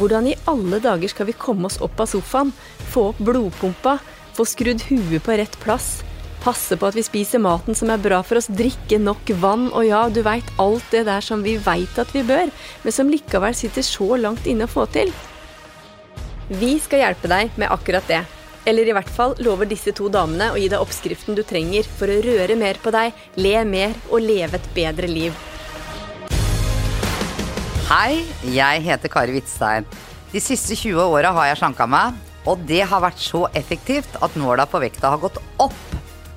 Hvordan i alle dager skal vi komme oss opp av sofaen, få opp blodpumpa, få skrudd huet på rett plass, passe på at vi spiser maten som er bra for oss, drikke nok vann, og ja, du veit alt det der som vi veit at vi bør, men som likevel sitter så langt inne å få til? Vi skal hjelpe deg med akkurat det. Eller i hvert fall lover disse to damene å gi deg oppskriften du trenger for å røre mer på deg, le mer og leve et bedre liv. Hei, jeg heter Kari Hvitstein. De siste 20 åra har jeg slanka meg, og det har vært så effektivt at nåla på vekta har gått opp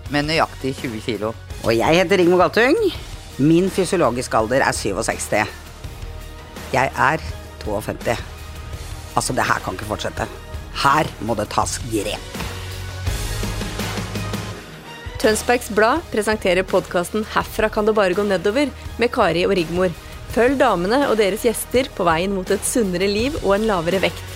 med nøyaktig 20 kilo. Og jeg heter Rigmor Galtung. Min fysiologiske alder er 67. Jeg er 52. Altså, det her kan ikke fortsette. Her må det tas grep. Tønsbergs Blad presenterer podkasten 'Herfra kan det bare gå nedover' med Kari og Rigmor. Følg damene og deres gjester på veien mot et sunnere liv og en lavere vekt.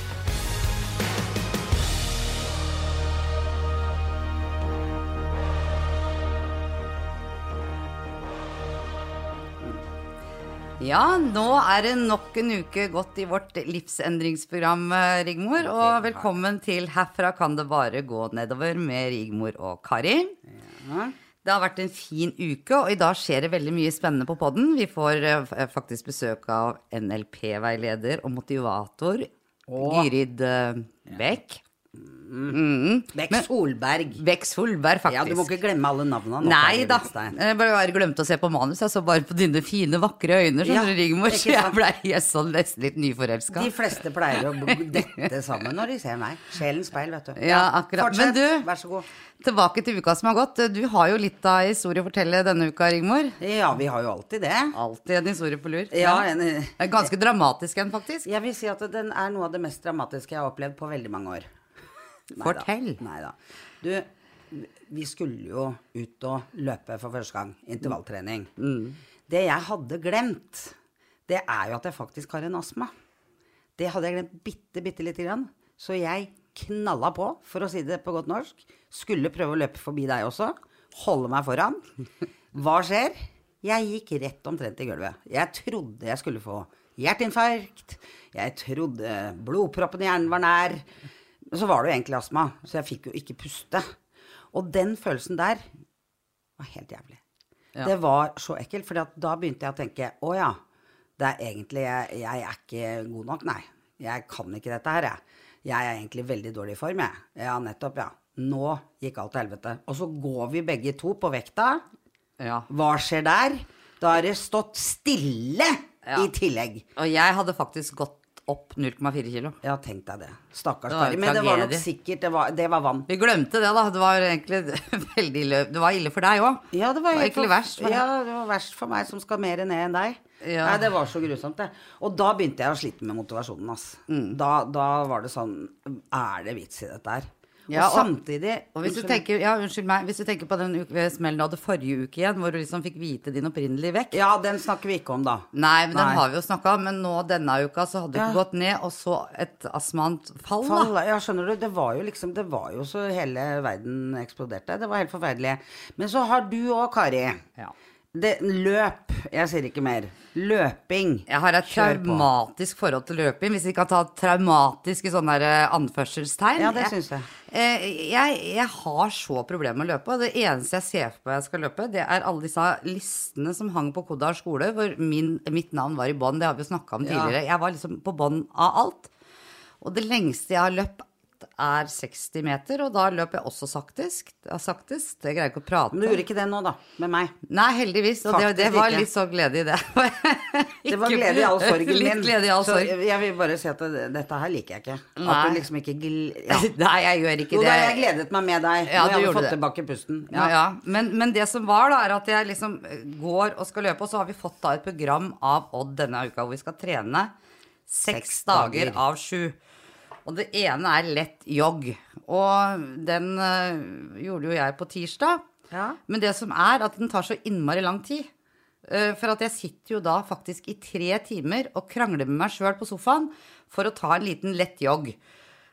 Ja, nå er det nok en uke gått i vårt livsendringsprogram, Rigmor. Og velkommen til Herfra kan det bare gå nedover med Rigmor og Kari. Det har vært en fin uke, og i dag skjer det veldig mye spennende på podden. Vi får eh, faktisk besøk av NLP-veileder og motivator Gyrid eh, Bekk. Mm. Beck Men- Solberg. Bekk Solberg, faktisk. Ja, du må ikke glemme alle navnene. Nei da. Jeg bare glemte å se på manus. Jeg så bare på dine fine, vakre øyne, Ja, Rigmor. Så jeg ble jeg så nesten litt nyforelska. De fleste pleier å dette sammen når de ser meg. Sjelens speil, vet du. Ja, akkurat. Fortsett. Men du- Vær så god. Tilbake til uka som har gått. Du har jo litt av historie å fortelle denne uka, Rigmor. Ja, vi har jo alltid det. Alltid en historie på lur. Ja, en, Det er ganske dramatisk en, faktisk. jeg vil si at den er noe av det mest dramatiske jeg har opplevd på veldig mange år. Fortell. Nei da. Du, vi skulle jo ut og løpe for første gang. Intervalltrening. Mm. Det jeg hadde glemt, det er jo at jeg faktisk har en astma. Det hadde jeg glemt bitte, bitte lite grann. Så jeg knalla på, for å si det på godt norsk. Skulle prøve å løpe forbi deg også. Holde meg foran. Hva skjer? Jeg gikk rett omtrent i gulvet. Jeg trodde jeg skulle få hjerteinfarkt. Jeg trodde blodproppen i hjernen var nær. Men så var det jo egentlig astma, så jeg fikk jo ikke puste. Og den følelsen der var helt jævlig. Ja. Det var så ekkelt, for da begynte jeg å tenke å ja, det er egentlig jeg, jeg er ikke god nok, nei. Jeg kan ikke dette her, jeg. Jeg er egentlig veldig dårlig i form, jeg. Ja, nettopp, ja. Nå gikk alt til helvete. Og så går vi begge to på vekta. Ja. Hva skjer der? Da har det stått stille Ja. i tillegg. Og jeg hadde faktisk gått opp 0,4 kilo. Ja, tenk deg det. Stakkars Kari. Men det var nok sikkert Det var, det var vann. Vi glemte det, da. Det var egentlig veldig ille. Det var ille for deg òg. Ja, det var, helt egentlig for- verst. for deg. Ja, det var verst for meg som skal mer ned enn deg. Ja. Nei, det var så grusomt, det. Og da begynte jeg å slite med motivasjonen, ass. Mm. Da, da var det sånn Er det vits i dette her? Ja, og, og- samtidig Og hvis du, tenker, ja, meg, hvis du tenker på den uke, smellen du hadde forrige uke igjen, hvor du liksom fikk vite din opprinnelige vekt Ja, den snakker vi ikke om, da. Nei, men den har vi jo snakka om. Men nå denne uka så hadde du Ja. ikke gått ned, og så et astmaanfall, da. Fall, ja, skjønner du. Det var jo liksom Det var jo så hele verden eksploderte. Det var helt forferdelig. Men så har du òg, Kari. Ja. Det, løp. Jeg sier ikke mer. Løping. Jeg har et traumatisk forhold til løping, hvis vi kan ta traumatisk i sånne der, eh, anførselstegn. Ja, det synes jeg. Eh, jeg, jeg har så problemer med å løpe, og det eneste jeg ser på jeg skal løpe, det er alle disse listene som hang på Kodar skole, hvor min, mitt navn var i bånn. Det har vi jo snakka om Ja. tidligere. Jeg var liksom på bånn av alt. Og det lengste jeg har løpt, er 60 meter, og da løp jeg også saktest. Saktest. Jeg greier ikke å prate. Men du gjorde ikke det nå, da. Med meg. Nei, heldigvis. Og det, det var litt så glede i det. Det var glede i all sorgen min. Glede i all Så sorg. jeg vil bare si at dette her liker jeg ikke. At Nei. du liksom ikke gl... Ja. Nei, jeg gjør ikke Jo det. da, jeg gledet meg med deg Ja, når jeg hadde fått det. tilbake pusten. Ja, ja. Men, men det som var, da, er at jeg liksom går og skal løpe, og så har vi fått da et program av Odd denne uka hvor vi skal trene seks Seks dager dager. av sju. Og det ene er lett jogg. Og den øh, gjorde jo jeg på tirsdag. Ja. Men det som er at den tar så innmari lang tid. Eh, For at jeg sitter jo da faktisk i tre timer og krangler med meg sjøl på sofaen for å ta en liten lett jogg.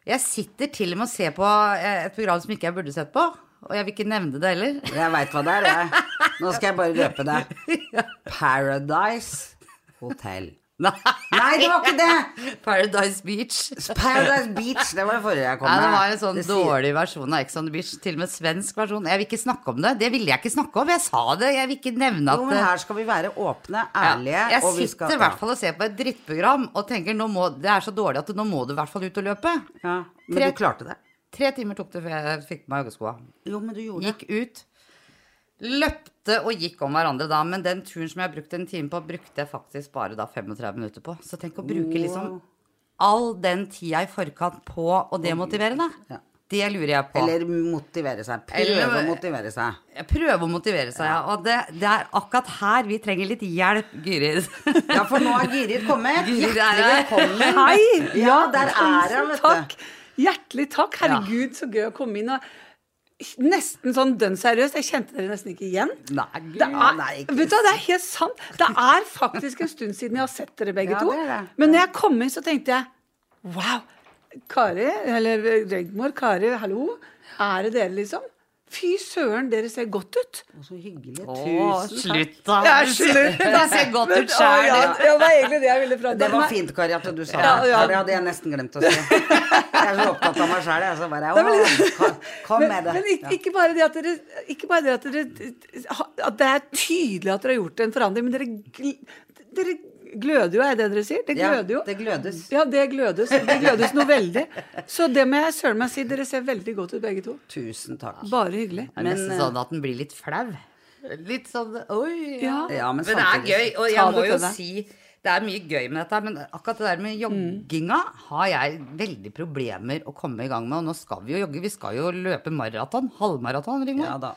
Jeg sitter til og med og ser på eh, et program som ikke jeg burde sett på. Og jeg vil ikke nevne det heller. Jeg veit hva det er, jeg. Nå skal jeg bare røpe det. Paradise Hotel. Nei, Nei, det var ikke det! Paradise Beach. Paradise Beach, det var det forrige jeg kom med. det var en sånn Det sier- dårlig versjon av Ex on the Beach. Til og med svensk versjon. Jeg vil ikke snakke om det. Det ville jeg ikke snakke om. Jeg sa det. Jeg vil ikke nevne at Jo, men her skal vi være åpne, Ja, ærlige, jeg og vi sitter skal i hvert fall og ser på et drittprogram og tenker nå må, det er så dårlig at nå må du i hvert fall ut og løpe. Ja, men Tre- du klarte det. Tre timer tok det før jeg fikk på meg joggeskoa. Jo, men du gjorde. Gikk ut. Løpte og gikk om hverandre da, men den turen som jeg brukte en time på, brukte jeg faktisk bare da 35 minutter på. Så tenk å bruke liksom all den tida i forkant på å demotivere deg. Ja. Det lurer jeg på. Eller motivere seg. Prøve Eller- å motivere seg. Prøve å motivere seg, ja. Og det, det er akkurat her vi trenger litt hjelp, Gyrid. Ja, for nå er Gyrid kommet. Gyrid er her. Hei! Ja, der er hun, vet du. Takk. Hjertelig takk. Herregud, så gøy å komme inn. Og nesten sånn dønn seriøst. Jeg kjente dere nesten ikke igjen. Nei, Det er, nei, ikke vet du, det er helt sant. Det er faktisk en stund siden jeg har sett dere begge Ja, to. det det. Men når jeg kom inn, så tenkte jeg wow. Kari, eller Regmor, Kari, hallo. Er det dere, liksom? Fy søren, dere ser godt ut. Så hyggelig. Å, Tusen takk. slutt, da. Ja, slutt. Det ser godt ut Å, ja, sjæl. det var egentlig det jeg ville fra Det var fint, Kari, at du sa det. ja. For det hadde jeg nesten glemt å si. Jeg er så opptatt av meg sjæl, jeg. Så bare men- å, kom, kom med det. men ikke, ikke bare det at dere Ikke bare det at dere At det er tydelig at dere har gjort en forandring, men dere, dere gløder jo, er det dere sier? Det gløder jo. det glødes. Ja, det glødes. Det glødes noe veldig. Så det må jeg søren meg si, dere ser veldig godt ut begge to. Tusen takk. Bare hyggelig. Det er nesten eh, sånn at den blir litt flau. Litt sånn oi. Ja. Ja, men Men det er gøy, og jeg må jo si det er mye gøy med dette, men akkurat det der med jogginga har jeg veldig problemer å komme i gang med. Og nå skal vi jo jogge. Vi skal jo løpe maraton. Halvmaraton, Rigmor. Ja da.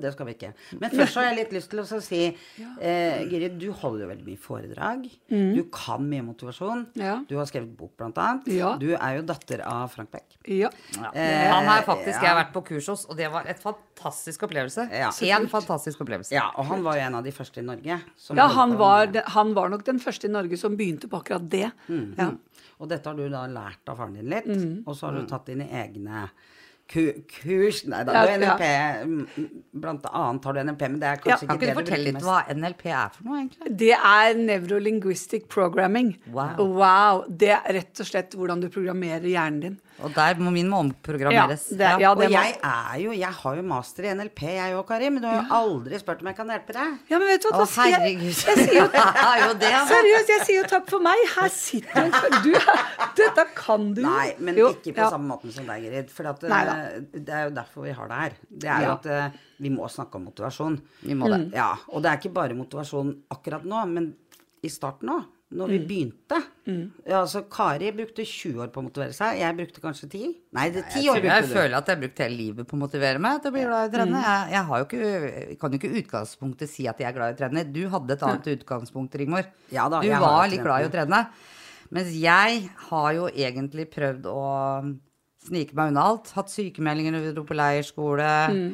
Det skal vi ikke. Men først har jeg litt lyst til å si eh, Giri, du holder jo veldig mye foredrag. Du kan mye motivasjon. Du har skrevet bok, blant annet. Du er jo datter av Frank Beck. Ja. Eh, Han har faktisk jeg har vært på kurs hos, og det var et fantastisk opplevelse. Ja. En fantastisk opplevelse. Ja, og han var jo en av de første i Norge. som Ja, han var, med- de- han var nok den første i Norge som begynte på akkurat det. Ja. Og dette har du da lært av faren din litt, Mm. og så har du tatt dine egne ku kurs Nei da, Ja, du er ja. NLP, mm, blant annet har du NLP, men det er kanskje ja, ikke kan det du fortelle litt mest. hva NLP er for noe, egentlig? Det er Neurolinguistic programming. Wow. Wow. Det er rett og slett hvordan du programmerer hjernen din. Og der må min må omprogrammeres. Ja, det- ja, Og jeg er jo, jeg har jo master i NLP, jeg òg, Karim. men du har jo aldri spurt om jeg kan hjelpe deg. Ja, men vet du hva? Å, da sier jeg, herregud. jeg sier jo jo det. Seriøst, jeg sier jo takk for meg. Her sitter en for du, Dette kan du jo. Nei, men Jo, ikke på ja. samme måten som deg, Gerid. For at, Nei eh, det er jo derfor vi har det her. Det er jo Ja. at eh, vi må snakke om motivasjon. Vi må det. Ja, og det er ikke bare motivasjon akkurat nå, men i starten òg. Når vi begynte. Ja, altså, Kari brukte 20 år på å motivere seg. Jeg brukte kanskje 10. Nei, det er 10 år Jeg, brukte du. føler at jeg har brukt hele livet på å motivere meg til å bli glad i å trene. Jeg, jeg, har jo ikke, jeg kan jo ikke i utgangspunktet si at jeg er glad i å trene. Du hadde et annet utgangspunkt, Rigmor. Ja da, du jeg var litt glad i å trene. Mens jeg har jo egentlig prøvd å snike meg unna alt. Hatt sykemeldinger når vi dro på leirskole. Mm.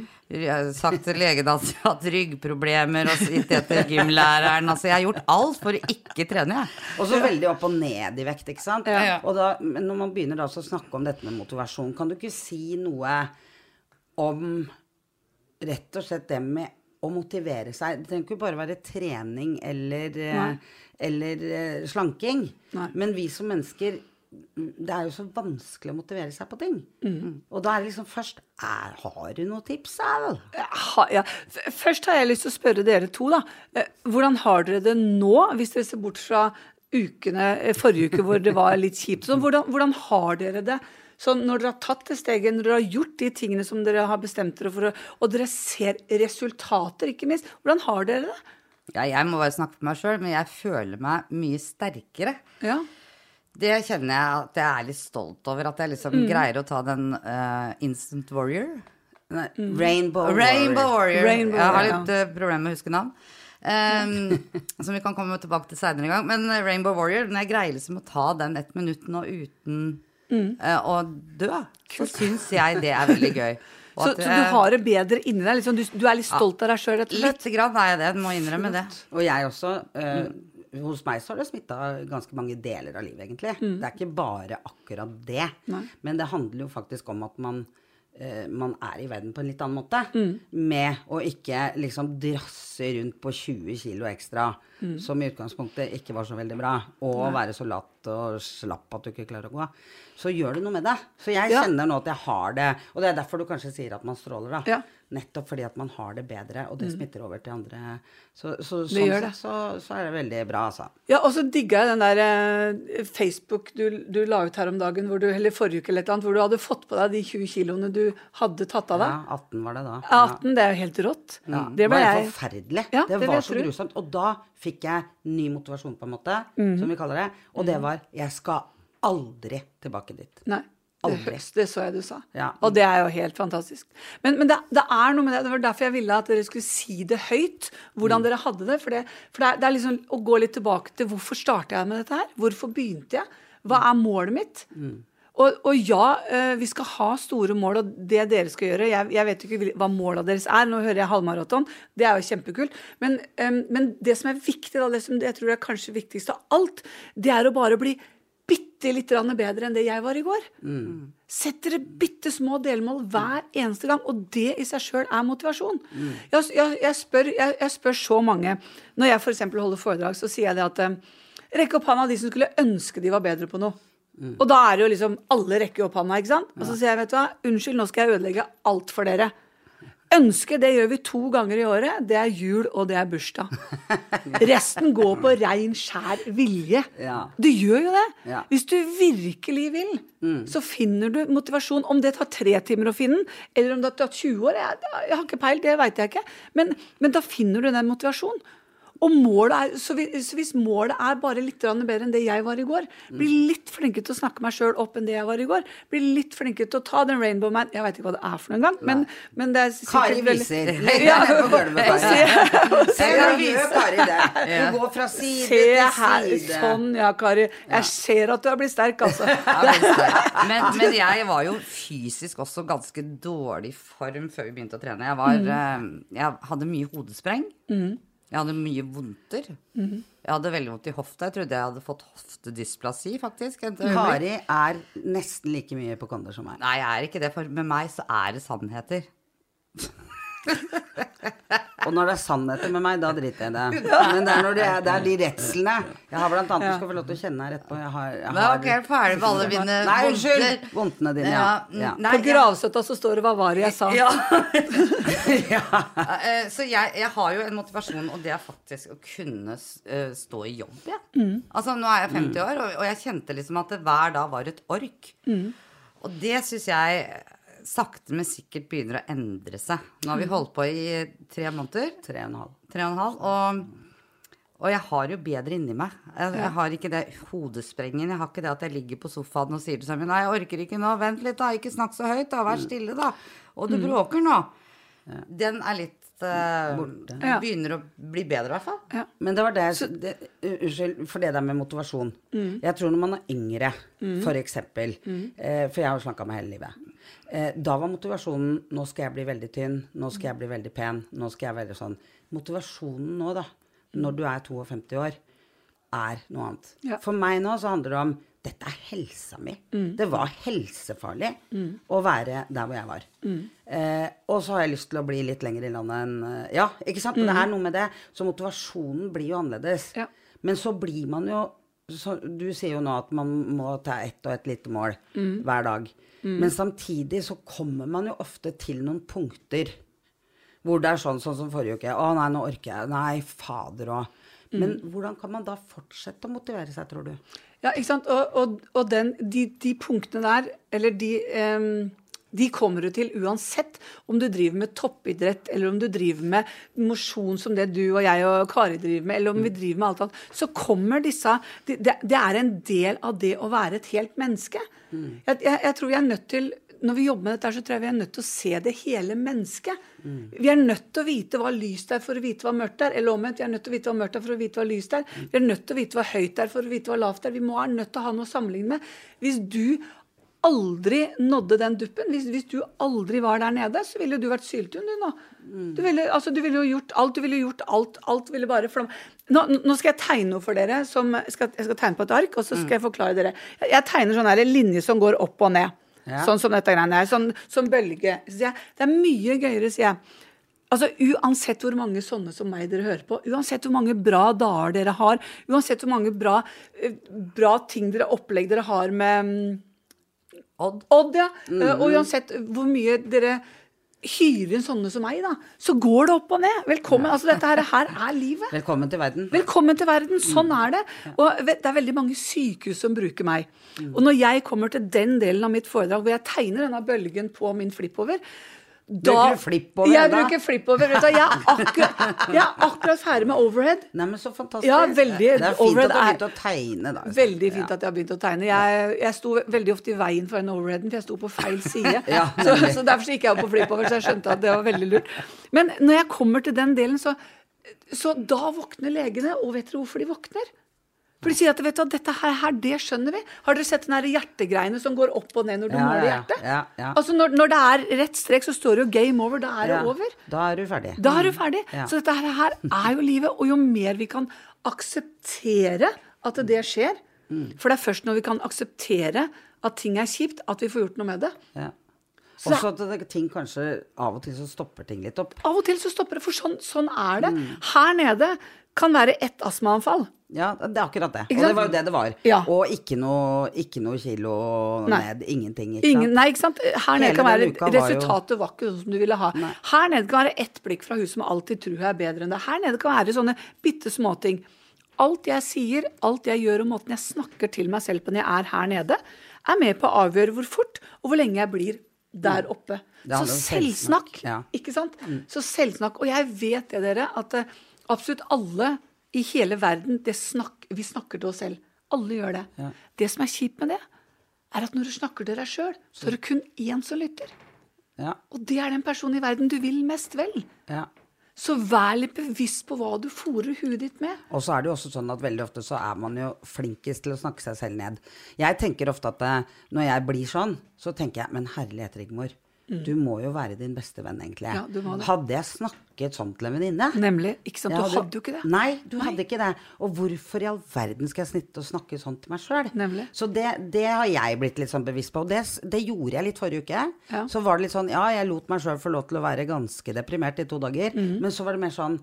har Sagt til legen at jeg har hatt ryggproblemer og sittet etter gymlæreren. Altså, jeg har gjort alt for å ikke trene, jeg. Og så veldig opp og ned i vekt, ikke sant. Ja. Og da, når man begynner da å snakke om dette med motivasjon, kan du ikke si noe om rett og slett det med å motivere seg? Det trenger ikke bare være trening eller, eh, eller eh, slanking. Nei. Men vi som mennesker det er jo så vanskelig å motivere seg på ting. Og da er det liksom først er, Har du noen tips, Al? Ha, ja. Først har jeg lyst til å spørre dere to, da. Eh, Hvordan har dere det nå, hvis dere ser bort fra ukene eh, forrige uke hvor det var litt kjipt? Så hvordan, hvordan har dere det? Så når dere har tatt det steget, når dere har gjort de tingene som dere har bestemt dere for, og dere ser resultater, ikke minst, hvordan har dere det? Ja, jeg må bare snakke for meg sjøl, men jeg føler meg mye sterkere. Ja. Det kjenner jeg at jeg er litt stolt over. At jeg liksom greier å ta den uh, Instant Warrior. Nei, Rainbow, Rainbow Warrior. Rainbow jeg har litt uh, problemer med å huske navn. Um, som vi kan komme tilbake til seinere en gang. Men eh, Rainbow Warrior, når jeg greier liksom å ta den ett minutt nå uten uh, å dø, så syns jeg det er veldig gøy. Så, at, så du har det bedre inni deg? Liksom, du, du er litt stolt av deg sjøl, Litt grann er jeg det. Må innrømme det. Og jeg også. eh, hos meg så har det smitta ganske mange deler av livet, egentlig. Det er ikke bare akkurat det. Nei. Men det handler jo faktisk om at man uh, man er i verden på en litt annen måte. Mm. Med å ikke liksom drasse rundt på 20 kilo ekstra, Mm. som i utgangspunktet ikke var så veldig bra, og være så latt og slapp at du ikke klarer å gå. Så gjør det noe med det. Så jeg Ja. kjenner nå at jeg har det. Og det er derfor du kanskje sier at man stråler, da. Ja. Mm. Nettopp fordi at man har det bedre, og det smitter over til andre. Så, så sånn sett så, så er det veldig bra, altså. Ja, og så digga jeg den der eh, Facebook du, du la ut her om dagen, hvor du, eller forrige uke eller et eller annet, hvor du hadde fått på deg de 20 kiloene du hadde tatt av deg. Ja, 18 var det da. 18, det er jo helt rått. Ja. Det Det var forferdelig. Ja, det, det var så grusomt. Og da fikk jeg ny motivasjon, på en måte, mm. som vi kaller det. Og det var jeg skal aldri tilbake dit. Nei. Aldri. Det, det så jeg du sa. Ja. Og det er jo helt fantastisk. Men, men det, det er noe med det. Det var derfor jeg ville at dere skulle si det høyt. Hvordan dere hadde det. For, det, for det, er, det er liksom å gå litt tilbake til hvorfor starta jeg med dette her? Hvorfor begynte jeg? Hva er målet mitt? Og, og ja, eh, vi skal ha store mål, og det dere skal gjøre Jeg, jeg vet ikke hva måla deres er. Nå hører jeg halvmaraton. Det er jo kjempekult. Men, em, men det som er viktig, da, det som jeg tror er kanskje viktigst av alt, det er å bare bli bitte litt bedre enn det jeg var i går. Sett dere bitte små delmål hver eneste gang, og det i seg sjøl er motivasjon. Jeg, jeg, jeg, spør, jeg, spør så mange Når jeg f.eks. holder foredrag, så sier jeg det at eh, Rekk opp hånda de som skulle ønske de var bedre på noe. Og da er det jo liksom Alle rekker opp hånda, ikke sant? Og så sier jeg, vet du hva, unnskyld, nå skal jeg ødelegge alt for dere. Ønske, det gjør vi to ganger i året. Det er jul, og det er bursdag. Resten går på rein, skjær vilje. Ja. Du gjør jo det. Ja. Hvis du virkelig vil, så finner du motivasjon. Om det tar tre timer å finne den, eller om det tar 20 år, jeg, jeg har ikke peil, det veit jeg ikke. Men, men da finner du den motivasjonen. Og målet er, så hvis, så hvis målet er bare litt bedre enn det jeg var i går, bli litt flinkere til å snakke meg sjøl opp enn det jeg var i går, bli litt flinkere til å ta den Rainbow Man Jeg veit ikke hva det er for noen gang, men, men det er sikkert Kari viser. Ja, Nede på gulvet, Kari. Se, nå gjør Kari det. Du går fra side Se til her, side. sånn ja, Kari. Jeg ser at du har blitt sterk, altså. Men, men jeg var jo fysisk også ganske dårlig form før vi begynte å trene. Jeg, var, eh, jeg hadde mye hodespreng. Jeg hadde mye vondter. Jeg hadde veldig vondt i hofta. Jeg trodde jeg hadde fått hoftedysplasi, faktisk. Kari er nesten like mye på konder som meg. Nei, jeg er ikke det, for med meg så er det sannheter. Og når det er sannheter med meg, da driter jeg i det. Men det er, når det er, det er de redslene. Jeg har blant annet Du skal få lov til å kjenne her etterpå. Jeg har, jeg Men har ok, jeg er ferdig med alle mine Nei, unnskyld! Vondtene dine, ja. Ja, ja. nei, På gravstøtta så står det 'hva var det jeg sa'? Ja. ja. Eh, Så jeg, jeg har jo en motivasjon, og det er faktisk å kunne eh, stå i jobb, jeg. Mm. Altså, nå er jeg 50 år, og, og jeg kjente liksom at det hver dag var et ork. Mm. Og det syns jeg sakte, men sikkert begynner å endre seg. Nå har Mm. vi holdt på i tre måneder. Tre og en halv. Tre og en halv. Og, og jeg har jo bedre inni meg. Jeg, jeg har ikke det hodesprengen. Jeg har ikke det at jeg ligger på sofaen og sier til Samuel Nei, jeg orker ikke nå. Vent litt, da. Ikke snakk så høyt, da. Vær stille, da. Og Mm. du bråker nå. Den er litt Ja. Begynner å bli bedre, i hvert fall. Men det var det, det Unnskyld for det der med motivasjon. Jeg tror når man er yngre, for eksempel eh, For jeg har jo slanka meg hele livet. Eh, da var motivasjonen Nå skal jeg bli veldig tynn. Nå skal jeg bli veldig pen. Nå skal jeg være sånn. Motivasjonen nå, da, når du er 52 år, er noe annet. Ja. For meg nå så handler det om dette er helsa mi. Det var helsefarlig å være der hvor jeg var. Eh, og så har jeg lyst til å bli litt lenger i landet enn eh, Ja, ikke sant? Men det er noe med det. Så motivasjonen blir jo annerledes. Ja. Men så blir man jo så, Du sier jo nå at man må ta ett og et lite mål hver dag. Men samtidig så kommer man jo ofte til noen punkter hvor det er sånn, sånn som forrige uke. 'Å nei, nå orker jeg Nei, fader òg. Men hvordan kan man da fortsette å motivere seg, tror du? Ja, ikke sant? Og, og, og den, de, de punktene der, eller de um de kommer du til uansett om du driver med toppidrett, eller om du driver med mosjon som det du og jeg og Kari driver med, eller om vi driver med alt annet. Så kommer disse Det, det det er en del av det å være et helt menneske. Jeg, jeg, jeg tror vi er nødt til når vi jobber med dette, så tror jeg vi er nødt til å se det hele mennesket. Vi er nødt til å vite hva lyst er for å vite hva mørkt er. Eller omvendt, vi er nødt til å vite hva mørkt er for å vite hva lyst er. Vi er nødt til å vite hva høyt er for å vite hva lavt er. Vi må er nødt til å ha noe å sammenligne med. Hvis du aldri nådde den duppen, hvis, hvis du aldri var der nede, så ville du vært syltun, du nå. Du ville, altså, du ville jo gjort alt. Du ville gjort alt. Alt ville bare flamme. Nå, nå skal jeg tegne noe for dere. Som, jeg, skal, jeg skal tegne på et ark, og så skal jeg forklare dere. Jeg, jeg tegner sånn her linje som går opp og ned. Ja. Sånn som dette greiene er. Sånn som bølge. Så jeg, det er mye gøyere, sier jeg. Altså Uansett hvor mange sånne som meg dere hører på, uansett hvor mange bra dager dere har, uansett hvor mange bra, eh, bra ting dere opplegg dere har med mm, Odd. Odd, ja. Eh, Og uansett hvor mye dere hyrer inn sånne som meg, da, så går det opp og ned. Velkommen. Altså, dette her, her er livet. Velkommen til verden. Velkommen til verden. Sånn er det. Og det er veldig mange sykehus som bruker meg. Og når jeg kommer til den delen av mitt foredrag hvor jeg tegner denne bølgen på min flippover da, Bruker du flippover Jeg da? bruker flippover. Vet du, jeg, er akkurat, jeg er akkurat ferdig med overhead. Nei, men så fantastisk. Ja, veldig. Det er fint at du har begynt å tegne, da. Veldig fint at jeg har begynt å tegne. Jeg, jeg sto veldig ofte i veien for den overheaden, for jeg sto på feil side. Ja, så, så derfor gikk jeg opp på flipover, så jeg skjønte at det var veldig lurt. Men når jeg kommer til den delen, så, så da våkner legene. Og vet dere hvorfor de våkner? For de sier at vet du, dette her, her, det skjønner vi. Har dere sett den her hjertegreiene som går opp og ned når du Ja, måler hjertet? ja, ja. Altså når, når det er rett strek, så står det jo 'game over'. Da er det over. Da er du ferdig. Da er du ferdig. Ja. Så dette her, her er jo livet. Og jo mer vi kan akseptere at det skjer For det er først når vi kan akseptere at ting er kjipt, at vi får gjort noe med det. Ja. Så- Også at det, ting kanskje av og til så stopper ting litt opp. Av og til så stopper det, for sånn, sånn er det. Her nede kan være ett astmaanfall. Ja, det er akkurat det. Og det var jo det det var. Ja. Og ikke noe, ikke noe kilo Nei. ned. Ingenting. Ikke Ingen, nei, ikke sant? Her nede kan være Resultatet var ikke sånn som du ville ha. Her nede kan være ett blikk fra hun som alltid tror hun er bedre enn det. Her nede kan være sånne bitte småting. Alt jeg sier, alt jeg gjør og måten jeg snakker til meg selv på når jeg er her nede, er med på å avgjøre hvor fort og hvor lenge jeg blir der oppe. Så selvsnakk, ja. ikke sant? Så selvsnakk. Og jeg vet det, dere, at eh, absolutt alle i hele verden, det snakk, vi snakker til oss selv. Alle gjør det. Det som er kjipt med det, er at når du snakker til deg sjøl, så er det kun én som lytter. Ja, Og det er den personen i verden du vil mest vel. ja. Så vær litt bevisst på hva du fòrer huet ditt med. Og så er det jo også sånn at veldig ofte så er man jo flinkest til å snakke seg selv ned. Jeg tenker ofte at eh, når jeg blir sånn, så tenker jeg men herlighet, Rigmor. Du må jo være din beste venn, egentlig. Mm. Ja, du må det. Hadde jeg snakket sånn til en venninne Nemlig. Ikke sant? Du hadde jo ikke det. Nei, du hadde ikke det. Og hvorfor i all verden skal jeg snitte og snakke sånn til meg sjøl? Så det, det har jeg blitt litt sånn bevisst på. Og det, det gjorde jeg litt forrige uke. Ja. Så var det litt sånn Ja, jeg lot meg sjøl få lov til å være ganske deprimert i to dager. Mhm. Men så var det mer sånn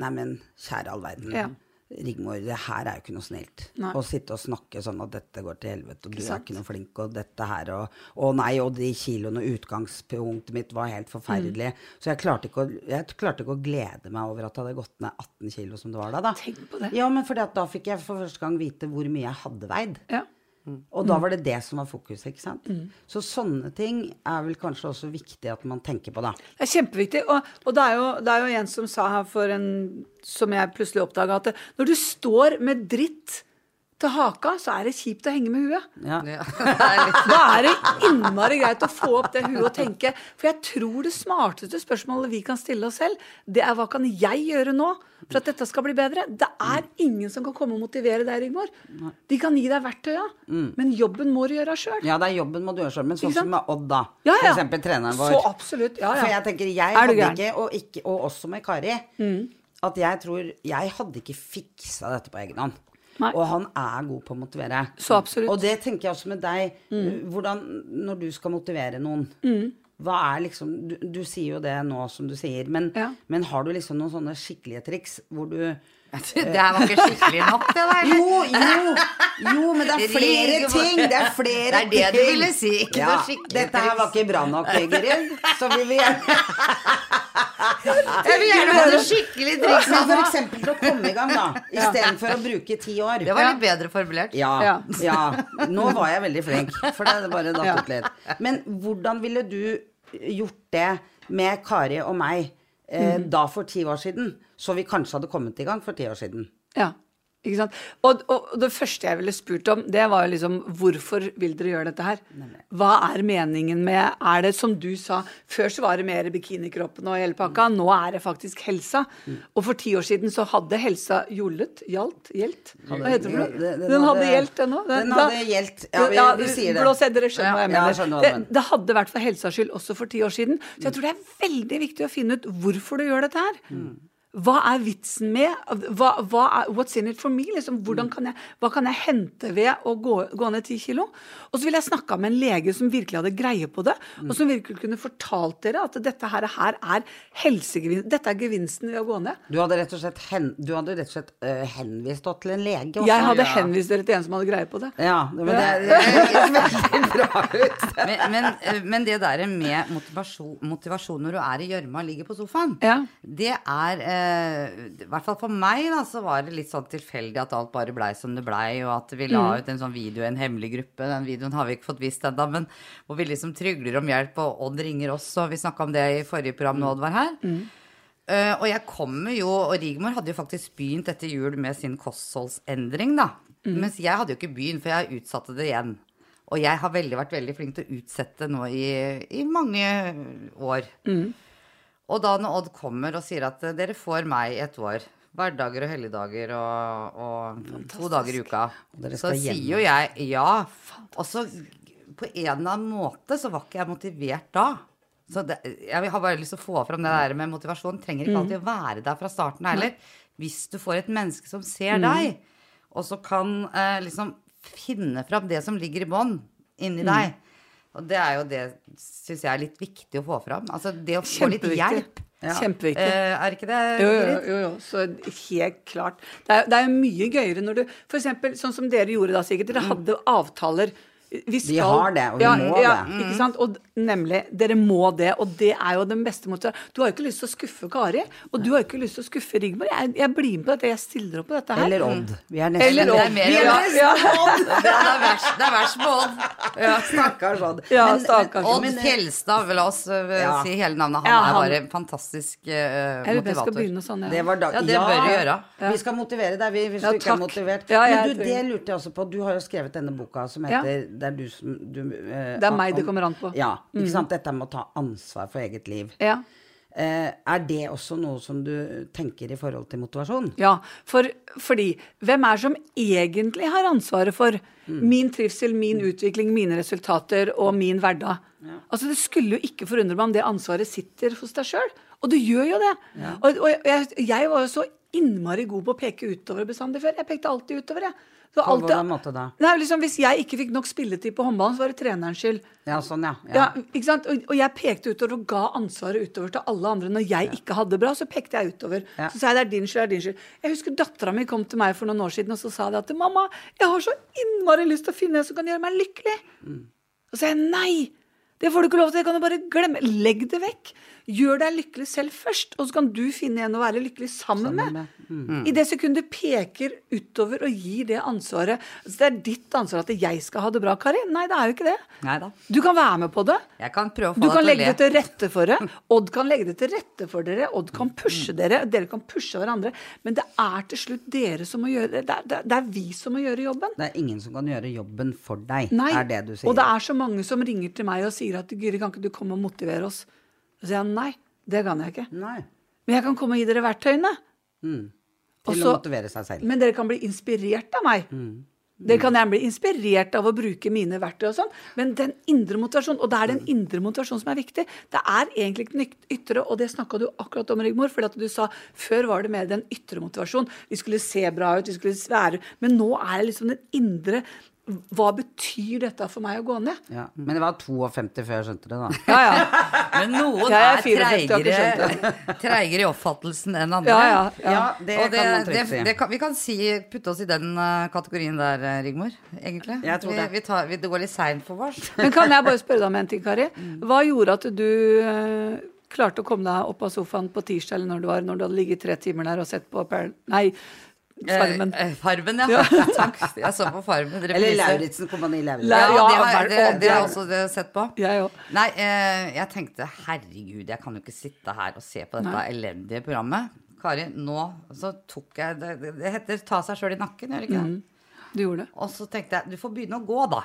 Nei, men kjære all verden. Ja. Rigmor, det her er jo ikke noe snilt. Nei. Å sitte og snakke sånn at dette går til helvete, og du er ikke noe flink, og dette her, og Å nei, og de kiloene, og utgangspunktet mitt var helt forferdelig. Mm. Så jeg klarte, ikke å, jeg klarte ikke å glede meg over at det hadde gått ned 18 kilo som det var da. da. Tenk på det. Ja, men fordi at da fikk jeg for første gang vite hvor mye jeg hadde veid. Ja. Og Mm. da var det det som var fokuset, ikke sant. Så sånne ting er vel kanskje også viktig at man tenker på, da. Det er kjempeviktig. Og, og det, er jo, det er jo en som sa her for en Som jeg plutselig oppdaga, at når du står med dritt til haka, så er det kjipt å henge med huet. Ja. Ja, er Da er det innmari greit å få opp det huet og tenke. For jeg tror det smarteste spørsmålet vi kan stille oss selv, det er hva kan jeg gjøre nå for at dette skal bli bedre? Det er ingen som kan komme og motivere deg, Rigmor. De kan gi deg verktøya, men jobben må du gjøre sjøl. ja, det er jobben må du gjøre sjøl. Men sånn som med Odd, da. Ja, ja. For eksempel treneren vår. Så absolutt. Ja, ja. For jeg tenker, jeg hadde gæren? Mm. ikke, og, ikke, og også med Kari, at jeg tror Jeg hadde ikke fiksa dette på egen hånd. Nei. Og han er god på å motivere. Så absolutt. Og det tenker jeg også med deg. Mm. Hvordan, når du skal motivere noen Hva er liksom du, du sier jo det nå som du sier, men, Ja. men har du liksom noen sånne skikkelige triks hvor du Det her var ikke skikkelig nok, det der. Jo, jo, jo, men det er flere ting! Det er flere Det er det du ville si, ikke ja, noe skikkelig Dette her var ikke bra nok, Gyrid. Så vi vil gjerne Jeg vil gjerne ha det skikkelig triks Men for eksempel til å komme i gang, da. Istedenfor å bruke ti år. Det var litt bedre formulert. Ja, Ja. Nå var jeg veldig flink, for det bare datt ut litt. Men hvordan ville du gjort det med Kari og meg eh, mm. da for ti år siden? Så vi kanskje hadde kommet i gang for ti år siden. Ja? Og, og det første jeg ville spurt om, det var jo liksom hvorfor vil dere gjøre dette her? Hva er meningen med Er det som du sa, før så var det mer bikinikroppen og hele pakka, nå er det faktisk helsa. Og for ti år siden så hadde helsa jollet, gjalt, gjelt? Hva heter det? Den hadde gjelt, den òg. Den hadde gjeldt. Ja, vi, vi sier det. Blås dere skjønner hva jeg mener. det, det hadde vært for helsas skyld også for ti år siden. Så jeg tror det er veldig viktig å finne ut hvorfor du gjør dette her. Hva er vitsen med hva, hva er, What's in it for me? Liksom, kan jeg, hva kan jeg hente ved å gå, gå ned ti kilo? Og så ville jeg snakka med en lege som virkelig hadde greie på det, og som virkelig kunne fortalt dere at dette her, her er helsegevinst. Dette er gevinsten ved å gå ned. Du hadde rett og slett, hen, du hadde rett og slett uh, henvist til en lege også. Jeg hadde henvist dere til en som hadde greie på det. Ja, det, men det, det veldig bra ut. Men, men, eh, men det der med motivasjon, motivasjon når du er i gjørma og ligger på sofaen, Ja. det er eh, I hvert fall for meg, da, så var det litt sånn tilfeldig at alt bare blei som det blei, og at vi la Mm. ut en sånn video i en hemmelig gruppe. Den videoen har vi ikke fått vist ennå, men hvor vi liksom trygler om hjelp, og Odd ringer oss, og vi snakka om det i forrige program Mm. når Odd var her. Eh, og jeg kommer jo, og Rigmor hadde jo faktisk begynt etter jul med sin kostholdsendring, da. Mens jeg hadde jo ikke begynt, for jeg utsatte det igjen. Og jeg har veldig, vært veldig flink til å utsette nå i, i mange år. Og da når Odd kommer og sier at eh, dere får meg i et år, hverdager og helligdager og, og to dager i uka, så hjem. sier jo jeg ja. Og så på en eller annen måte så var ikke jeg motivert da. Så det, jeg har bare lyst til å få fram det der med motivasjon. Trenger ikke alltid å være der fra starten heller. Hvis du får et menneske som ser deg, og så kan eh, liksom finne fram det som ligger i bånn inni deg. Og det er jo det, syns jeg, er litt viktig å få fram. Altså det å få litt hjelp. hjelp. Kjempeviktig. Eh, er ikke det? Jo, jo, jo, jo, så helt klart. Det er, det er jo mye gøyere når du For eksempel sånn som dere gjorde da, sikkert. Dere hadde avtaler. Vi, skal, har det, og vi ja, må ja, det. Ikke sant? Og nemlig, dere må det. Og det er jo den beste måten. Du har jo ikke lyst til å skuffe Kari, og du har jo ikke lyst til å skuffe Rigmor. Jeg, jeg blir med på dette, jeg stiller opp på dette her. Eller Odd. Vi er nesten Eller Det er Odd. Vi er- det. ja. Det er verst, det er verst med Odd. Ja. Stakkars Odd. Ja, stakkars men- Odd men- Fjelstad, la oss uh, Ja. si hele navnet. Han Ja, er bare en fantastisk uh, motivator. begynne sånn, Det var da, Ja, det bør du gjøre. Vi skal motivere deg, vi, hvis Ja, du ikke er motivert. Ja, Men du, det lurte jeg også på. Du har jo skrevet denne boka som Ja. heter Det er du som du, eh, Det er meg det kommer an på. Mm. Ja. Ikke sant. Dette med å ta ansvar for eget liv. Ja. Eh, er det også noe som du tenker i forhold til motivasjon? Ja, for, fordi hvem er som egentlig har ansvaret for min trivsel, min utvikling, mine resultater og min hverdag? Altså Det skulle jo ikke forundre meg om det ansvaret sitter hos deg sjøl. Og det gjør jo det. Og, og jeg, jeg var jo så innmari god på å peke utover bestandig før. Jeg pekte alltid utover, jeg. Så På hvordan måte da? Nei, liksom Hvis jeg ikke fikk nok spilletid på håndballen, så var det trenerens skyld. Ja, sånn, ja. Ja, ikke sant? Og, og jeg pekte utover og ga ansvaret utover til alle andre. Når jeg ikke hadde det bra, så pekte jeg utover. Ja. Så sa jeg det er din skyld, det er din skyld. Jeg husker dattera mi kom til meg for noen år siden og så sa det at mamma, jeg har så innmari lyst til å finne en som kan gjøre meg lykkelig. Og så sa jeg nei. Det får du ikke lov til, det kan du bare glemme. Legg det vekk. Gjør deg lykkelig selv først, og så kan du finne en å være lykkelig sammen, Sammen med. med. I det sekundet du peker utover og gir det ansvaret altså, Det er ditt ansvar at jeg skal ha det bra, Kari. Nei, det er jo ikke det. Neida. Du kan være med på det. Jeg kan prøve å få Du kan det legge det til rette for det. Odd kan legge det til rette for dere. Odd kan pushe dere. Dere kan pushe hverandre. Men det er til slutt dere som må gjøre det. Det er, det er- det er vi som må gjøre jobben. Det er ingen som kan gjøre jobben for deg, Nei. er det du sier. Og det er så mange som ringer til meg og sier at Guri, kan ikke du komme og motivere oss? Så sier han nei, det kan jeg ikke. Nei. Men jeg kan komme og gi dere verktøyene. Og Til så- å motivere seg selv. Men dere kan bli inspirert av meg. Dere kan gjerne bli inspirert av å bruke mine verktøy og sånn, men den indre motivasjonen, og det er den indre motivasjonen som er viktig, det er egentlig ikke den ytre, og det snakka du akkurat om, Rigmor, fordi at du sa før var det mer den ytre motivasjonen. Vi skulle se bra ut, vi skulle være Men nå er det liksom den indre Hva betyr dette for meg å gå ned? Ja. Men det var 52 før jeg skjønte det, da. Ja, ja. Men noen ja, er er 54, har ikke treigere, treigere i oppfattelsen enn andre. Ja, ja, ja. Ja, det Og kan man det, trygt si. det kan, vi kan si, putte oss i den uh, kategorien der, eh, Rigmor. Egentlig. Jeg tror det. vi tar, vi, det går litt seint for oss. Men kan jeg bare spørre deg om en ting, Kari? Hva gjorde at du uh, klarte å komme deg opp av sofaen på tirsdag, eller når du var, når du hadde ligget tre timer der og sett på Per... Nei, Farmen. Eh, eh, farmen, ja. Takk. Jeg så på Farmen. Eller. Lauritzen, Kompani Lauritzen. Ja, Ja, det har, det, det har også det sett på. Jeg òg. Nei, eh, jeg tenkte herregud, jeg kan jo ikke sitte her og se på dette elendige programmet. Kari, nå så tok jeg Det, det, heter ta seg sjøl i nakken, gjør det ikke det? Du gjorde det. Og så tenkte jeg du får begynne å gå, da.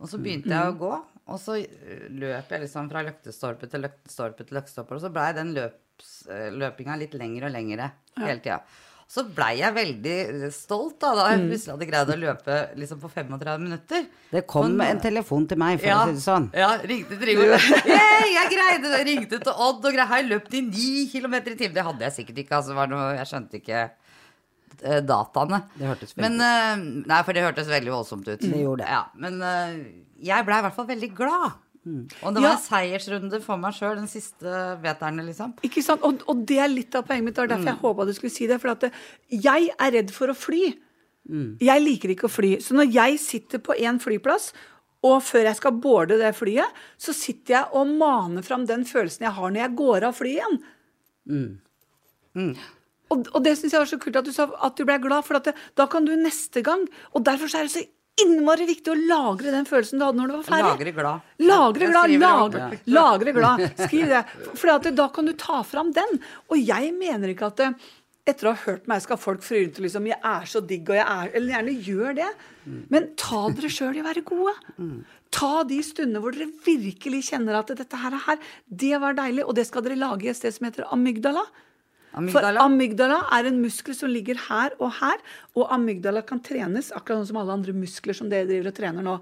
Og så begynte jeg å gå, og så eh, løp jeg liksom fra løktestolpe til løktestolpe til løktestolpe, og så blei den løps, eh, løpinga litt lengre og lengre hele tida. Så blei jeg veldig stolt da, da Mm. jeg plutselig hadde greid å løpe liksom på 35 minutter. Det kom Men- en telefon til meg, for å si det sånn. Ja, ringte til Rigmor. Yeah, jeg greide det! Ringte til Odd og greia. Jeg løpt i 9 km i timen? Det hadde jeg sikkert ikke. Altså, var noe, jeg skjønte ikke eh, dataene. Det hørtes veldig men, eh, Nei, for det hørtes veldig voldsomt ut. Det gjorde det. Ja, men eh, jeg blei i hvert fall veldig glad. Mm. Og det var Ja. en seiersrunde for meg sjøl, den siste veterne, liksom. Ikke sant? Og, og det er litt av poenget mitt. Det var derfor Mm. jeg håpa du skulle si det. For at det, jeg er redd for å fly. Mm. Jeg liker ikke å fly. Så når jeg sitter på en flyplass, og før jeg skal boarde det flyet, så sitter jeg og maner fram den følelsen jeg har når jeg går av flyet igjen. Og, og det syns jeg var så kult at du sa at du ble glad, for at det, da kan du neste gang Og derfor så er det så innmari viktig å lagre den følelsen du hadde når du var ferdig. Lagre glad. Lagre glad, lagre, lagre glad. Skriv det. For da kan du ta fram den. Og jeg mener ikke at det, etter å ha hørt meg skal folk fry rundt liksom 'Jeg er så digg', og jeg er Eller gjerne gjør det. Men ta dere sjøl i å være gode. Ta de stundene hvor dere virkelig kjenner at dette her, er her, det var deilig, og det skal dere lage i et sted som heter amygdala. For Amygdala. amygdala er en muskel som ligger her og her, og amygdala kan trenes akkurat sånn som alle andre muskler som dere driver og trener nå.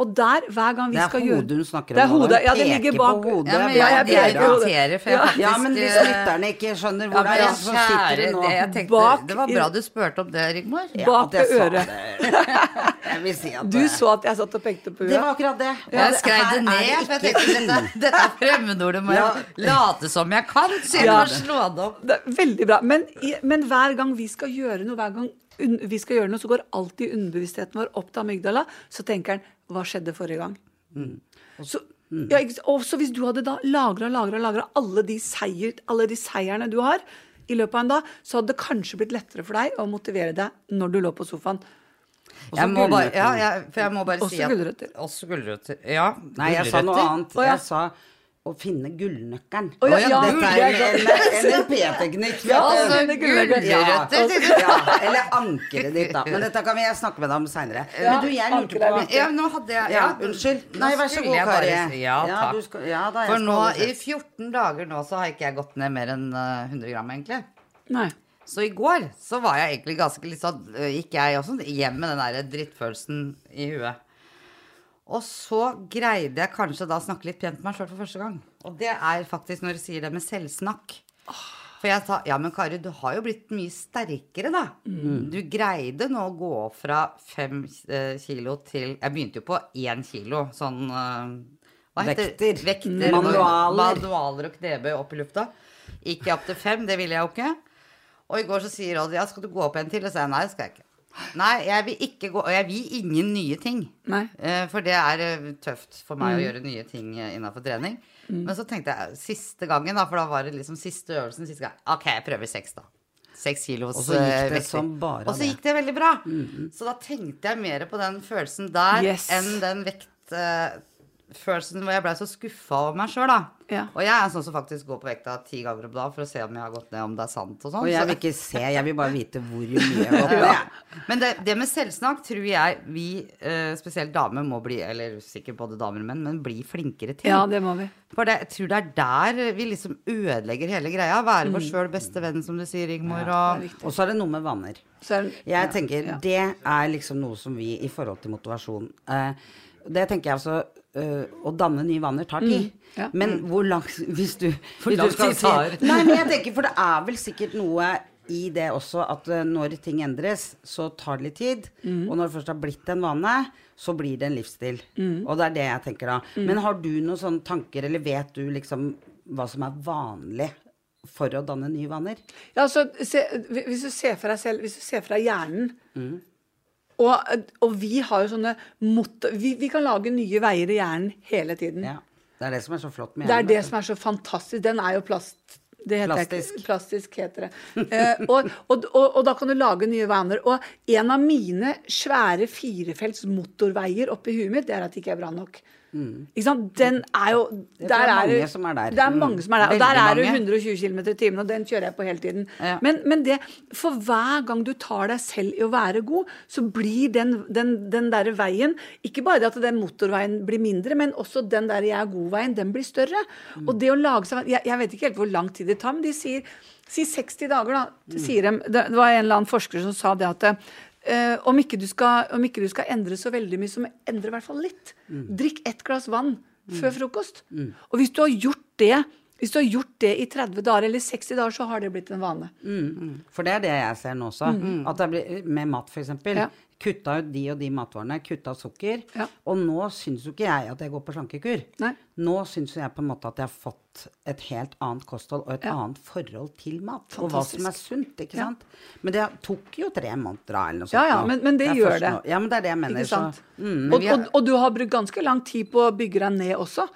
Og der, hver gang vi skal gjøre Det er hodet hun snakker om Det er hodet, ja, det ligger ligger på bak. hodet. Ja, men Ja, jeg, jeg jeg peker på hodet. for jeg Ja. men hvis lytterne ikke skjønner ja, hvor men det er, så sitter kjære, nå det, jeg tenkte, Bak det var bra du spurte om det, Rigmor. Ja, bak på ved øret. Jeg vil si at Du det- så at jeg satt og pekte på Det var akkurat det. Jeg skrev det ned, ned, for jeg tenkte dette, dette er fremmedordet må jeg late som jeg kan, så jeg Ja. slå det opp. Det er veldig bra. Men, men hver gang vi skal gjøre noe, hver gang vi skal gjøre noe, så går alltid underbevisstheten vår opp til amygdala. Så tenker den hva skjedde forrige gang? Så, ja, ikke, og så hvis du hadde da lagra lagra lagra alle, de alle de seierne du har i løpet av en dag, så hadde det kanskje blitt lettere for deg å motivere deg når du lå på sofaen. Jeg må bare, ja, jeg, for jeg må bare Også si at gulrøtter. Også gulrøtter. Ja. Nei, jeg sa noe annet. Jeg sa å finne gullnøkkelen. Oh, ja, ja, Dette det er en NLP-teknikk. Ja, Altså, det er gulrøtter. gulrøtter. Ja, eller ankeret ditt, da. Men dette kan vi snakke med deg om seinere. Men du, jeg lurte på. Ja, nå hadde jeg Ja, ja, unnskyld. Nei, vær så god, Kari. si- Ja, Ja, takk. skal- ja, da, For nå, i 14 dager nå, så har ikke jeg gått ned mer enn eh, 100 gram, egentlig. Nei. Så i går så var jeg egentlig ganske litt sånn øh, Gikk jeg også hjem med den der drittfølelsen i huet. Og så greide jeg kanskje da å snakke litt pent med meg sjøl for første gang. Og det er faktisk når du sier det med selvsnakk. For jeg sa ja, men Kari, du har jo blitt mye sterkere, da. Du greide nå å gå fra fem eh, kilo til Jeg begynte jo på én kilo, sånn eh, hva heter Vekter. Vekter. Manualer. Manualer og knebøy opp i lufta. Gikk jeg opp til fem, det ville jeg jo ikke. Og i går så sier Odd ja, skal du gå opp en til? Og så sier jeg nei, skal jeg ikke. Nei, jeg vil ikke gå Og jeg vil ingen nye ting. Eh, For det er eh, tøft for meg å gjøre nye ting innafor trening. Men så tenkte jeg siste gangen, da, for da var det liksom siste øvelsen siste gang. Ok, jeg prøver seks, da. Seks kilos Og så gikk eh, det som bare Og så gikk det veldig bra. Så da tenkte jeg mer på den følelsen der Yes. enn den vektfølelsen hvor jeg blei så skuffa over meg sjøl, da. Ja. Og jeg er sånn som faktisk går på vekta ti ganger om dagen for å se om jeg har gått ned, om det er sant og sånn. Og jeg vil ikke se, jeg vil bare vite hvor mye jeg har gått ned. Men det, det med selvsnakk tror jeg vi, eh, spesielt damer, må bli, eller sikkert både damer og menn, men bli flinkere til. Ja, det må vi. For det, jeg tror det er der vi liksom ødelegger hele greia. Være vår sjøl beste venn, som du sier, Rigmor. Og, Og så er det noe med vaner. Er det, Jeg tenker Det er liksom noe som vi i forhold til motivasjon eh, Det tenker jeg altså eh, Å danne nye vaner tar tid. ja. Men hvor langt Hvis du, For langt tid tar? Nei, men jeg tenker For det er vel sikkert noe i det også at eh, når ting endres, så tar det litt tid. Og når det først har blitt en vane, så blir det en livsstil. Og det er det jeg tenker da. Men har du noen sånne tanker, eller vet du liksom hva som er vanlig for å danne nye vaner? Ja, altså, se, hvis du ser for deg selv, hvis du ser for deg hjernen og, og vi har jo sånne mot... Vi, vi kan lage nye veier i hjernen hele tiden. Ja. Det er det som er så flott med hjernen. Det er det som er så fantastisk. Den er jo plast. Det heter Plastisk. Ikke, plastisk heter det. Eh, og, og, og, og da kan du lage nye vaner. Og en av mine svære firefelts motorveier oppi huet mitt, det er at det ikke er bra nok. Ikke sant? Den er jo der jeg er mange som er der. Det er Mm. mange som er der. Og der er mange. 120 km i timen, og den kjører jeg på hele tiden. Ja. Men, men det, for hver gang du tar deg selv i å være god, så blir den, den, den der veien Ikke bare det at den motorveien blir mindre, men også den der jeg er god-veien, den blir større. Mm. Og det å lage seg jeg, jeg vet ikke helt hvor lang tid det tar, men de sier Si 60 dager, da. Mm. Sier de, det, det var en eller annen forsker som sa det at eh, om, ikke du skal, om ikke du skal endre så veldig mye, så endre i hvert fall litt. Mm. Drikk ett glass vann før frokost. Og hvis du har gjort det hvis du har gjort det i 30 dager eller 60 dager, så har det blitt en vane. For det er det jeg ser nå også. At det blir, med mat, f.eks. Ja. Kutta ut de og de matvarene. Kutta sukker. Ja. Og nå syns jo ikke jeg at jeg går på slankekur. Nei. Nå syns jeg på en måte at jeg har fått et helt annet kosthold og et Ja. annet forhold til mat. Og hva som er sunt, ikke Ja. sant. Men det tok jo tre måneder eller noe sånt. Ja, ja, men, men det, det gjør det. nå- Ja, men det er det jeg mener. Så, mm, og, har- og, og du har brukt ganske lang tid på å bygge deg ned også.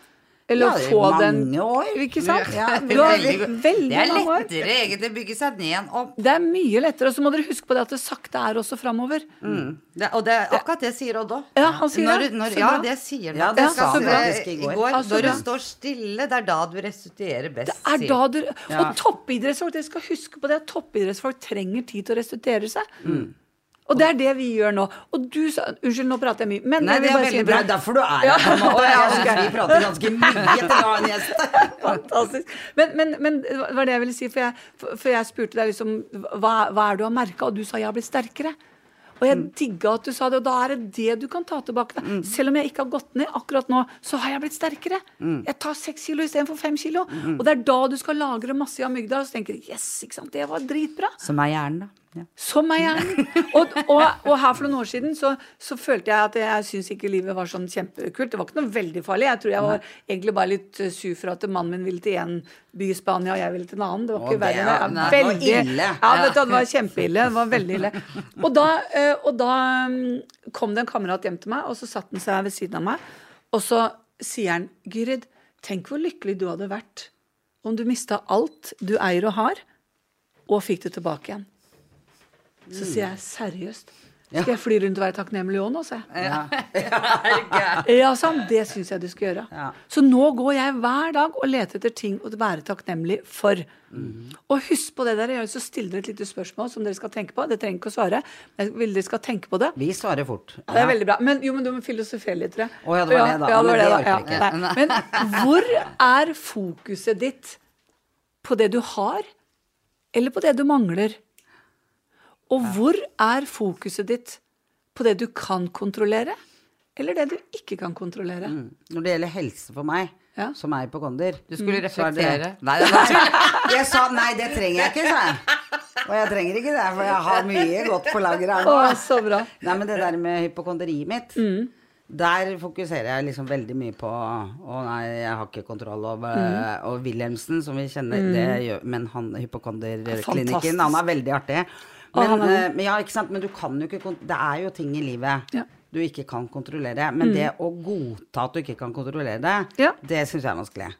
Eller Ja, å få mange den år. Ikke sant? Ja, har Veldig- veldig Det er mange år. lettere egentlig å bygge seg ned igjen opp. Det er mye lettere. Og så må dere huske på det at det sakte er også framover. Mm. Det, og det er akkurat det sier Odd òg. Ja, han sier når, det. Når, Så ja, det sier han. Ja, det sa han faktisk i går. Ja, Når du står stille, det er da du restituerer best. Det er da du, Og toppidrettsfolk, dere skal huske på det, at toppidrettsfolk trenger tid til å restituere seg. Mm. Og det er det vi gjør nå. Og du sa Unnskyld, nå prater jeg mye. Men Nei, det er veldig bra. er derfor du er her. Ja. på en måte. Ja, Jeg syns vi prater ganske mye til å ha en gjest. Fantastisk. Men, men, men det var det jeg ville si, for jeg, for jeg spurte deg liksom hva, hva er det du har merka, og du sa jeg har blitt sterkere. Og jeg Mm. digga at du sa det, og da er det det du kan ta tilbake. Da. Selv om jeg ikke har gått ned akkurat nå, så har jeg blitt sterkere. Mm. Jeg tar seks kilo istedenfor fem kilo. Og det er da du skal lagre masse i amygdala, og så tenker du yes, ikke sant, det var dritbra. Som er hjernen, da. Ja. Som er hjernen. Og, og, og her for noen år siden så, så følte jeg at jeg syns ikke livet var sånn kjempekult. Det var ikke noe veldig farlig. Jeg tror jeg var egentlig bare litt eh, sur for at mannen min ville til én by i Spania, og jeg ville til en annen. Det var ikke verre. er- enn det. var Veldig- ille. Ja, vet du, det var kjempeille. Det var veldig ille. Og da, eh, og da mm, kom det en kamerat hjem til meg, og så satte han seg ved siden av meg, og så sier han, Gyrid, tenk hvor lykkelig du hadde vært om du mista alt du eier og har, og fikk det tilbake igjen. Så sier jeg seriøst. Skal jeg fly rundt og være takknemlig òg nå, sa jeg. Ja, sa han. Det syns jeg du skal gjøre. Ja. Så nå går jeg hver dag og leter etter ting å være takknemlig for. Og husk på det der, gjør, så stiller dere et lite spørsmål som dere skal tenke på. Dere trenger ikke å svare, men jeg vil dere skal tenke på det. Vi svarer fort. Ja, det er veldig bra. Men jo, men du må filosofere litt, tror jeg. Å, ja, det var det da. Ja, det Men var det det da. Ja, jeg. Men hvor er fokuset ditt på det du har, eller på det du mangler? Og hvor er fokuset ditt på det du kan kontrollere, eller det du ikke kan kontrollere? Mm. Når det gjelder helse for meg, Ja. som er hypokonder Du skulle er reflektere. Nei, det Jeg sa nei, det trenger jeg ikke, sa jeg. Og jeg trenger ikke det, for jeg har mye godt på lager her nå. så bra. Nei, men det der med hypokonderiet mitt, der fokuserer jeg liksom veldig mye på Å nei, jeg har ikke kontroll over Og Wilhelmsen, som vi kjenner, det gjør Men han hypokonderklinikken, han er veldig artig. Men, eh, men ja, ikke sant, men du kan jo ikke Det er jo ting i livet Ja. du ikke kan kontrollere. Men det å godta at du ikke kan kontrollere det, Ja. det syns jeg er vanskelig.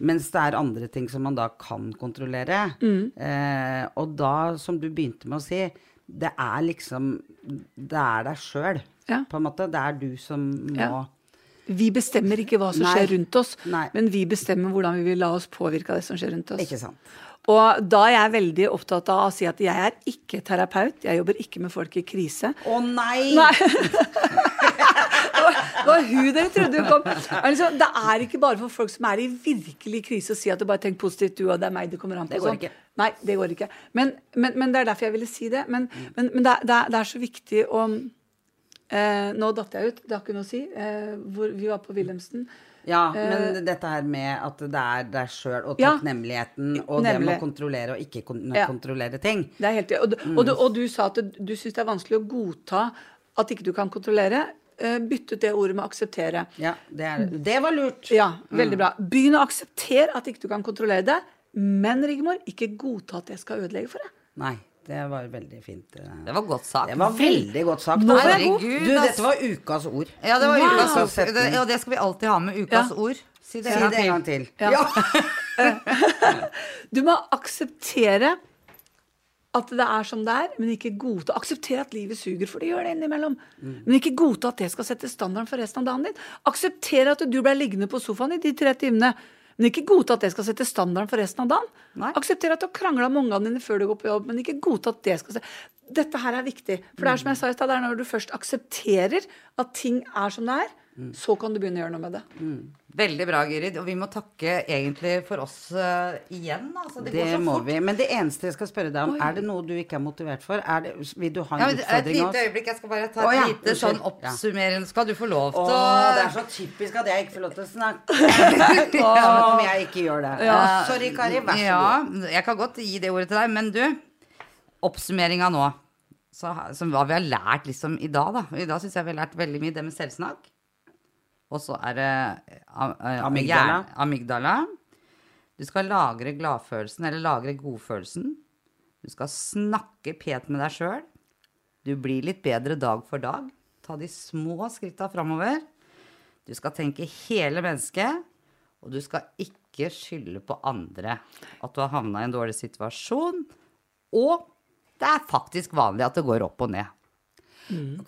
Mens det er andre ting som man da kan kontrollere. Mm. Eh, og da, som du begynte med å si, det er liksom Det er deg sjøl, Ja. på en måte. Det er du som må Ja. Vi bestemmer ikke hva som Nei. skjer rundt oss, Nei. men vi bestemmer hvordan vi vil la oss påvirke av det som skjer rundt oss. Ikke sant. Og da er jeg veldig opptatt av å si at jeg er ikke terapeut. Jeg jobber ikke med folk i krise. Å nei! Nei! det var- det var hun dere trodde hun kom. Liksom, det er ikke bare for folk som er i virkelig krise, å si at du bare tenk positivt, du, og det er meg det kommer an på. Det går sånn. ikke. Nei, det går ikke. Men, men, men det er derfor jeg ville si det. Men, men, men det, det, det er så viktig å eh, Nå datt jeg ut, det har ikke noe å si. Eh, hvor, vi var på Wilhelmsen. Ja, men dette her med at det er deg sjøl og takknemligheten Ja. og det med å kontrollere og ikke kon Ja. kontrollere ting. Det er helt, og, du- og, du, og du sa at du, syns det er vanskelig å godta at ikke du kan kontrollere. Eh, Bytt ut det ordet med akseptere. Ja, det, er, det var lurt. Ja, veldig bra. Begynn å akseptere at ikke du kan kontrollere det. Men Rigmor, ikke godta at jeg skal ødelegge for deg. Nei, det var veldig fint. eh. Det var godt sagt. Det var veldig godt sagt. Nå altså. er jeg god. Du, dette var ukas ord. Ja, det var Wow. ukas ord. Og det skal vi alltid ha med. Ukas Ja. ord. Si det Si en gang det en til. gang til. Ja. Du må akseptere at det er som det er, men ikke godta Akseptere at livet suger, for det gjør det innimellom. Mm. Men ikke godta at det skal sette standarden for resten av dagen din. Akseptere at du ble liggende på sofaen i de tre timene. Men ikke godta at det skal sette standarden for resten av dagen. Nei. Aksepter at du har krangla med ungene dine før du går på jobb, men ikke godta at det skal se Dette her er viktig. For det er som jeg sa i stad, det er når du først aksepterer at ting er som det er, Mm. så kan du begynne å gjøre noe med det. Veldig bra, Gyrid. Og vi må takke egentlig for oss uh, igjen. Altså, det, Det går så må fort. vi. Men det eneste jeg skal spørre deg om, er det noe du ikke er motivert for? Er det, vil du ha en Ja, utfordring et utfordring av lite øyeblikk, jeg skal bare ta et ja. lite sånn oppsummering, oppsummerende Skal du få lov til å det er så typisk at jeg ikke får lov til å snakke. Som om jeg ikke gjør det. Ja. Sorry, Kari. Vær så ja, god. jeg kan godt gi det ordet til deg, men du Oppsummeringa nå, så, som hva vi har lært liksom i dag, da. I dag syns jeg vi har lært veldig mye det med selvsnakk. Og så er det eh, eh, Amygdala. amygdala. Du skal lagre gladfølelsen, eller lagre godfølelsen. Du skal snakke pent med deg sjøl. Du blir litt bedre dag for dag. Ta de små skritta framover. Du skal tenke hele mennesket, og du skal ikke skylde på andre at du har havna i en dårlig situasjon. Og det er faktisk vanlig at det går opp og ned.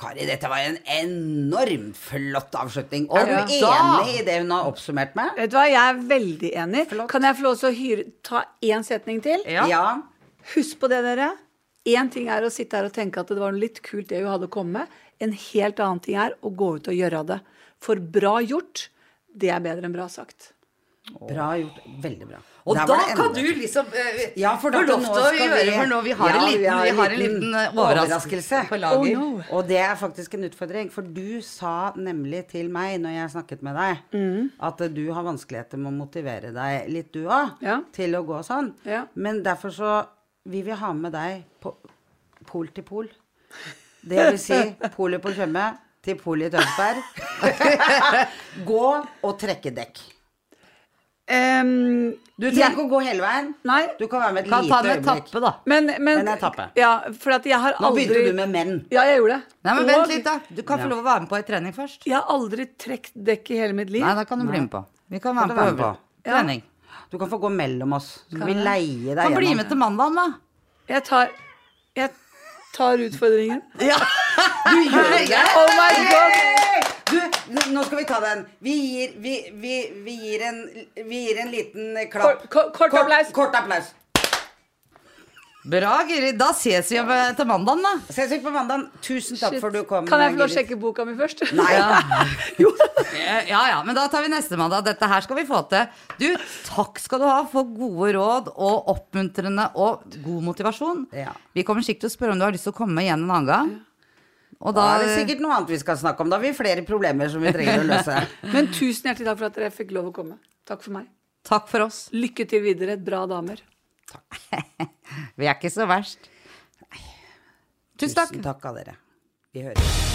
Kari, dette var en enormt flott avslutning. Og Er du ja. enig i det hun har oppsummert med? Vet du hva, jeg er veldig enig. Flott. Kan jeg få lov til å hyre, ta én setning til? Ja. Husk på det, dere. Én ting er å sitte her og tenke at det var noe litt kult det hun hadde kommet med. En helt annen ting er å gå ut og gjøre det. For bra gjort, det er bedre enn bra sagt. Bra gjort. Veldig bra. Og da kan du liksom eh, Ja, få lov til å gjøre vi- For nå vi har Ja, en liten, vi har vi en har en liten overraskelse på lager. Oh, no. Og det er faktisk en utfordring, for du sa nemlig til meg når jeg snakket med deg, Mm. at du har vanskeligheter med å motivere deg litt, du òg, Ja. til å gå sånn. Ja. Men derfor så Vi vil ha med deg på pol til pol. Det vil si polet på Tjøme til polet i Tønsberg. gå og trekke dekk. Ehm, Du trenger ikke å gå hele veien. Nei. Du kan være med et Kan ta lite en øyeblikk. etappe, da. men, men men etappe. Ja, for at jeg har Nå aldri begynte du med menn. Ja, jeg gjorde det. Nei, men vent litt, da. Du kan få lov å være med på ei trening først. Jeg har aldri trukket dekk i hele mitt liv. Nei, da kan du bli med på. Vi kan være Kan med på være med øvrig Ja. trening. Du kan få gå mellom oss. Så skal vi leie deg Kan bli med til mandag, da. Jeg tar Jeg tar utfordringen. Ja. Du gjør det! Oh my god! Nå skal vi ta den. Vi gir, vi, vi, vi gir, en, vi gir en liten eh, klapp. Kort- kort- kort applaus. Kort applaus. Bra, Guri. Da ses vi eh, til mandagen, da. Ses vi på mandagen. Tusen takk Shit. for du kom. Kan jeg få lov å sjekke boka mi først? Nei. jo. Eh, Ja, ja, men da tar vi neste mandag. Dette her skal vi få til. Du, takk skal du ha for gode råd og oppmuntrende og god motivasjon. Ja. Vi kommer sikkert til å spørre om du har lyst til å komme igjen en annen gang. Og Da da er det sikkert noe annet vi skal snakke om. Da har vi flere problemer som vi trenger å løse. Men tusen hjertelig takk for at dere fikk lov å komme. Takk for meg. Takk for oss. Lykke til videre, bra damer. Vi er ikke så verst. Tusen takk. Tusen takk av dere. Vi høres.